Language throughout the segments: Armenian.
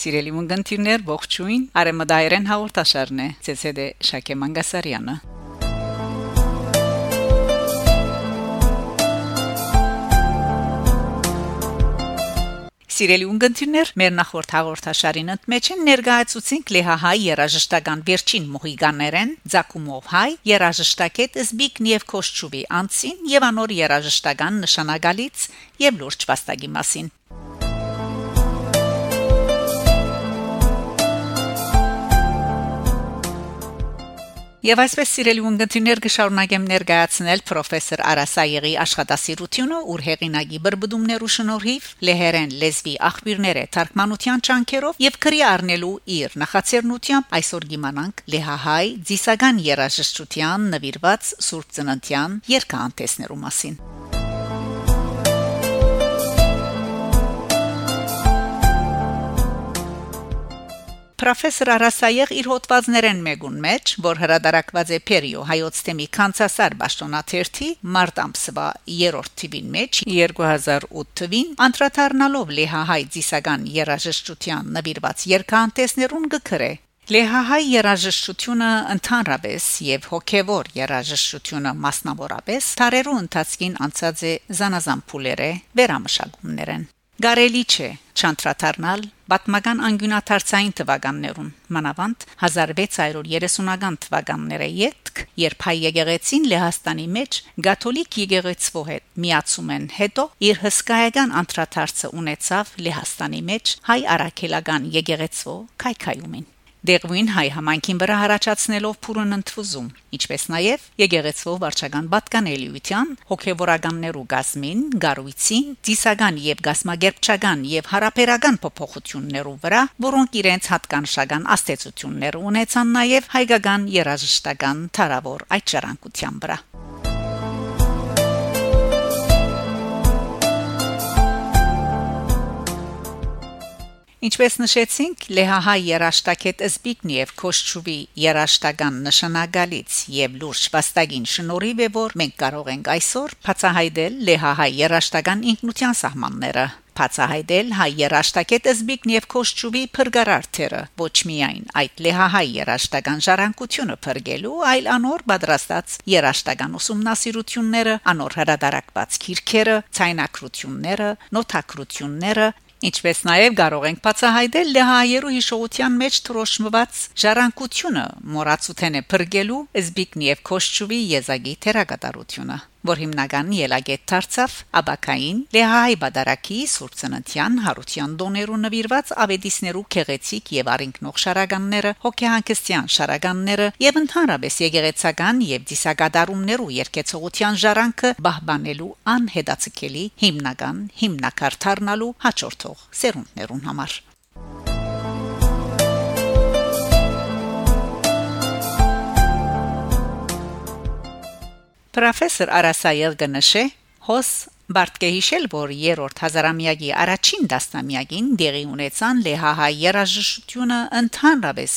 Սիրելի ունգընտիրներ, ողջույն։ Արեմադայերեն հաղորդաշարն է։ ՑՍԴ Շակե Մանգասարյանը։ Սիրելի ունգընտիրներ, մեր նախորդ հաղորդաշարին ընդմեջին ներկայացուցինք Լեհահայ երաժշտական վերջին մոհիգաներեն Ձակումով հայ երաժշտակետ Զբիգնև Կոշչուվի անցին եւ անոր երաժշտական նշանակալից եւ լուրջ վաստակի մասին։ Եվ այսպես սիրելի ունգընտիրներ կշարունակեմ ներկայացնել պրոֆեսոր Արասայեգի աշխատասիրությունը ուր հեղինակի բրբդումներու շնորհիվ լեհերեն լեզվի աղբյուրները թարգմանության ճանքերով եւ քրի առնելու իր նախաձեռնությամբ այսօր գիմանանք լեհահայ ձիսական երաժշտության նվիրված Սուրբ Ծննդյան երկհանտեսներու մասին Պրոֆեսոր Արասայեղ իր հոդվածներեն մեկուն մեջ, որ հրադարակված է Պերիո հայոց թեմի կանցասար ճշտոնաթերթի մարտ ամսվա 3-րդ թվին մեջ 2008 թվին անդրադառնալով Լեհահայ ծիսական երաժշտության նվիրված երկհանտեսներուն գկրե Լեհահայ երաժշտությունը ընդհանրապես եւ հոգեվոր երաժշտությունը մասնավորապես տարերու ընթացքին անցած է զանազան փուլերը վերամշակումներեն Գարելի չէ չանդրադառնալ Պատմական անգյունաթարցային թվականներուն մանավանդ 1630-ական թվականները յետք երբ հայ եկեղեցին Լեհաստանի մեջ գաթոլիկ եկեղեցվո հետ միացում են հետո իր հսկայական անդրադարձը ունեցավ Լեհաստանի մեջ հայ արաքելական եկեղեցվո քայքայումին Դերվին հայ համայնքին վրա հարաճացնելով փուրն ընդվզում, ինչպես նաև եկեղեցվով վարչական պատկանելիության, հոգեվորականներու գազմին, գարույցին, ծիսական եւ գասմագերբչական եւ հարաբերական փոփոխություններու վրա, որոնք իրենց հատկանշական աստեցություններ ունեցան նաև հայկական երաժշտական տարավոր այդ ճառանկության վրա։ Ինչպես նշեցինք, Լեհահայ երաշտակետ Զբիգնև Կոշչուվի երաշտական նշանակալից եւ լուրջ վաստակին շնորհիվ է որ մենք կարող ենք այսօր բացահայտել Լեհահայ երաշտական ինքնության սահմանները բացահայտել հայ երաշտակետ Զբիգնև Կոշչուվի փրկարարթերը ոչ միայն այդ լեհահայ երաշտական ժառանգությունը փրկելու այլ անոր պատրաստած երաշտական ուսումնասիրությունները անոր հրադարակված քիրքերը ցայնակրությունները նոթակրությունները Ինչպես նաև կարող ենք բացահայտել լեհայերու հիշողության մեջ թրոշմված ժառանգությունը մորացութենը փրկելու Զբիգնիև Կոշչուվի եզակի թերակատարությունը որ հիմնական ելագետ դարձավ Աբակային Լեհայ Բադարակի Սուրբցնտյան Հարության դոներու նվիրված ավետիսներու քեղեցիկ եւ արինքնող շարականները հոգեհանկստյան շարականները եւ ընդհանրապես եկեղեցական եւ դիսագադարումներու երկեցողության ժառանգը բահբանելու անհետացկելի հիմնական հիմնակարդառնալու հաջորդող սերունդներուն համար Պրոֆեսոր Արասայել գնշե հոս Բարդ կհիշել, որ երրորդ հազարամյակի առաջին դասնամյակին դեղի ունեցան լեհահայ երաժշտությունը ընդհանրապես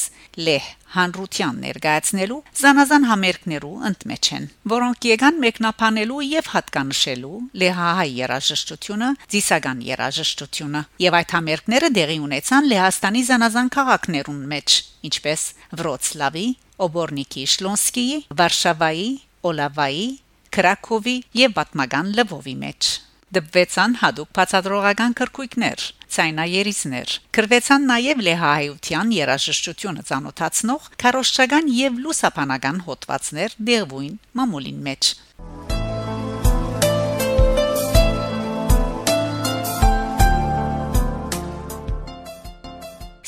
լեհ հանրության ներկայացնելու զանազան համերգներու ընդմեջ են, որոնք եկան մեկնաբանելու եւ հատկանշելու լեհահայ երաժշտությունը, ծիսական երաժշտությունը, եւ այդ համերգները դեղի ունեցան Լեհաստանի զանազան քաղաքներուն մեջ, ինչպես Վրոցլավի, Օբորնիկի, Շլոնսկիի, Վարշավայի, Օլավայի, Կրակովի եւ Բատմագան Լվովի մեջ դպվեցան հadoop բացադրողական քրկույկներ, ցայնայերիզներ։ Կրվեցան նաև լեհահայության երաժշտությունը ցանոթացնող քարոշչական եւ լուսապանական հոդվածներ դերվույն մամուլին մեջ։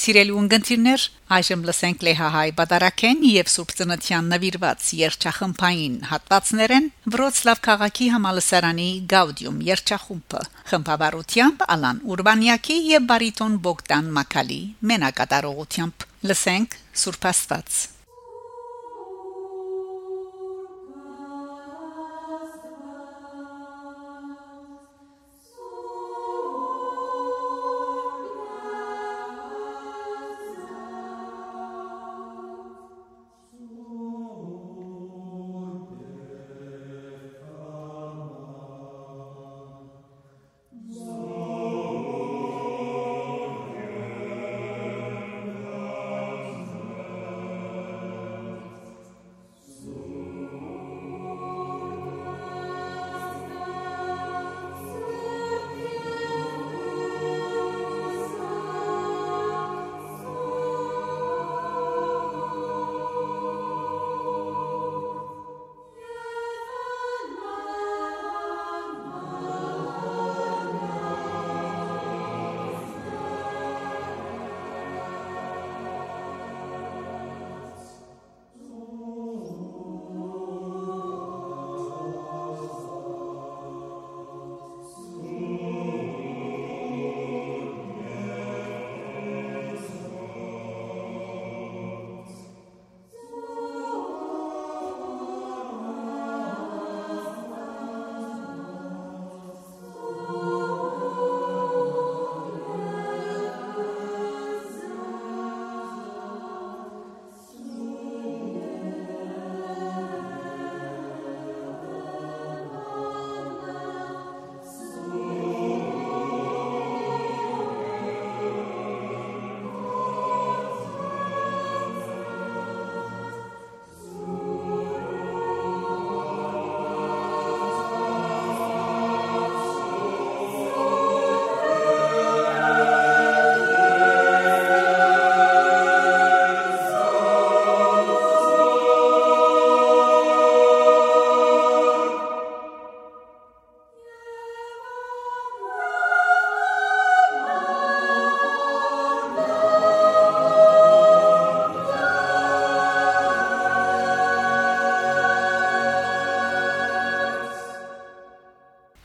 Սիրելի ունգընտիրներ, այժմ լսենք Լեհահայ Բադարակեն եւ Սուրբ Ծննդյան նվիրված երգչախմբային հատվածներեն Վրոցլավ քաղաքի համալսարանի Գաուդիում երգչախումբը խմբավարությամբ Ալան Ուրբանյակի եւ բարիտոն Բոգդան Մակալի մենակատարողությամբ լսենք Սուրբ Աստված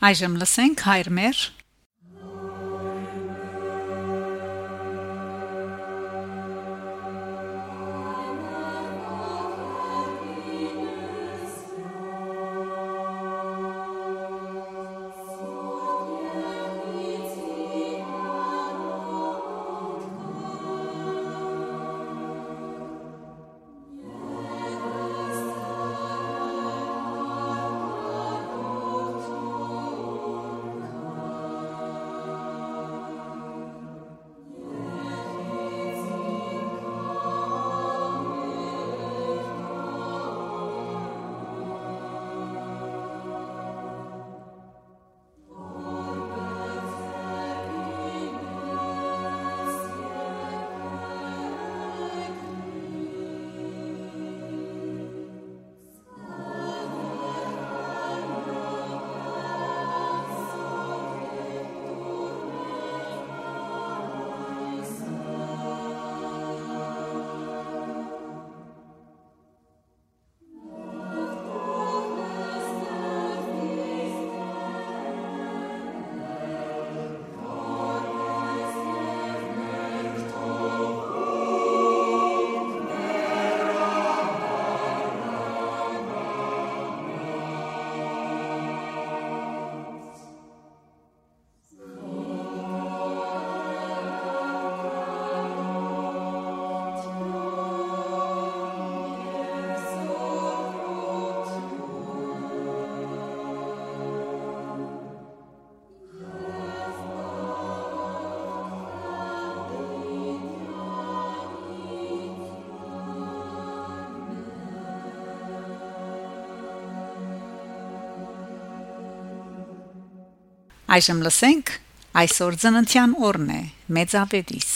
Այժմ լսենք հայրմեր Այժմ լսենք այսօր ծննդյան օրն է մեծավետիս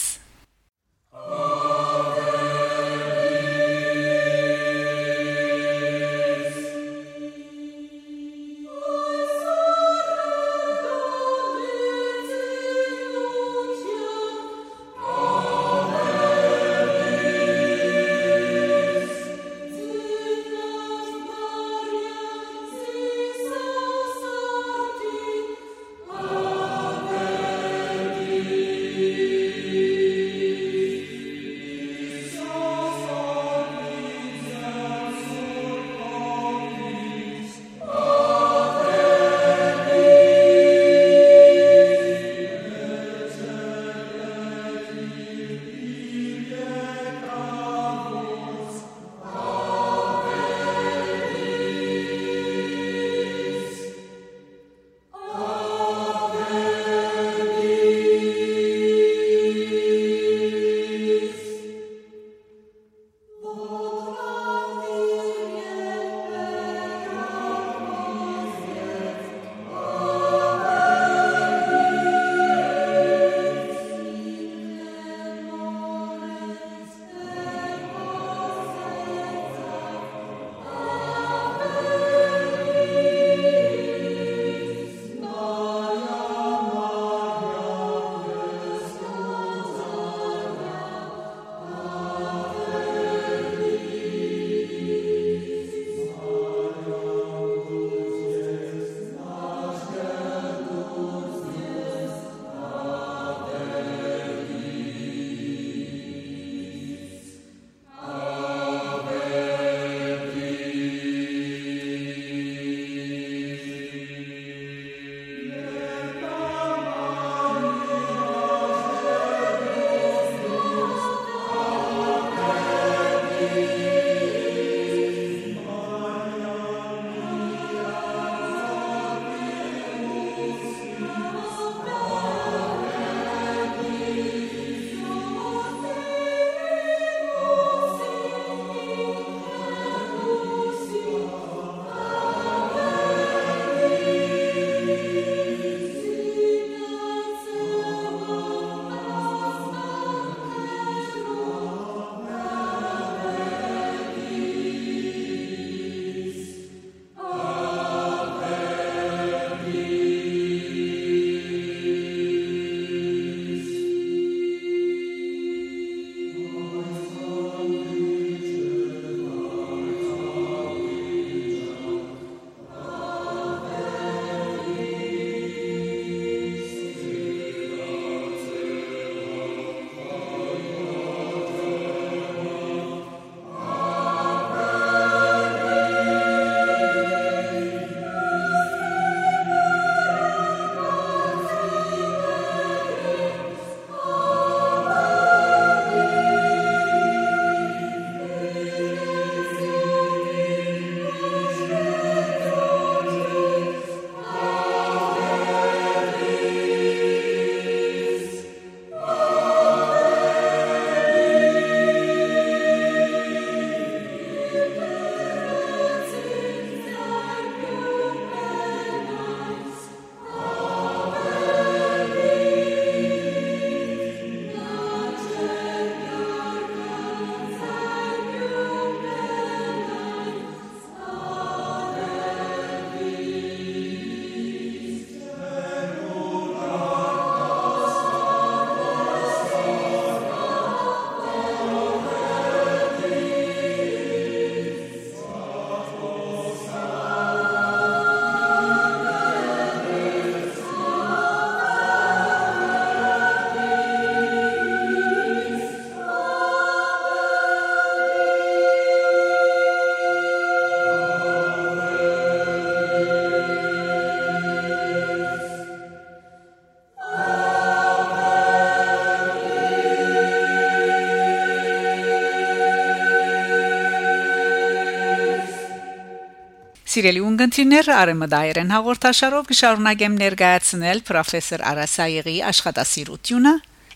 Սիրելի ունգընտիրներ, արեմդայերեն հաղորդաշարով կշարունակեմ ներկայացնել պրոֆեսոր Արասայեգի աշխատասիրությունը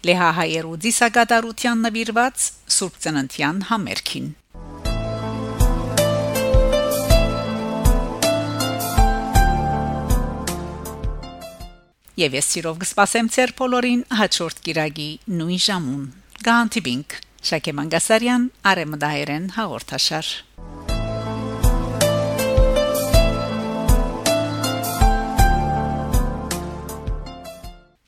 Լեհահայերու դիսագադարության նվիրված Սուրբ Ծննդյան համերգին։ Եվ ես սիրով կսպասեմ ցեր բոլորին հաջորդ կիրագի նույն ժամուն։ Գանտիբինգ Շակե Մանգասարյան, Արեմդայերեն հաղորդաշար։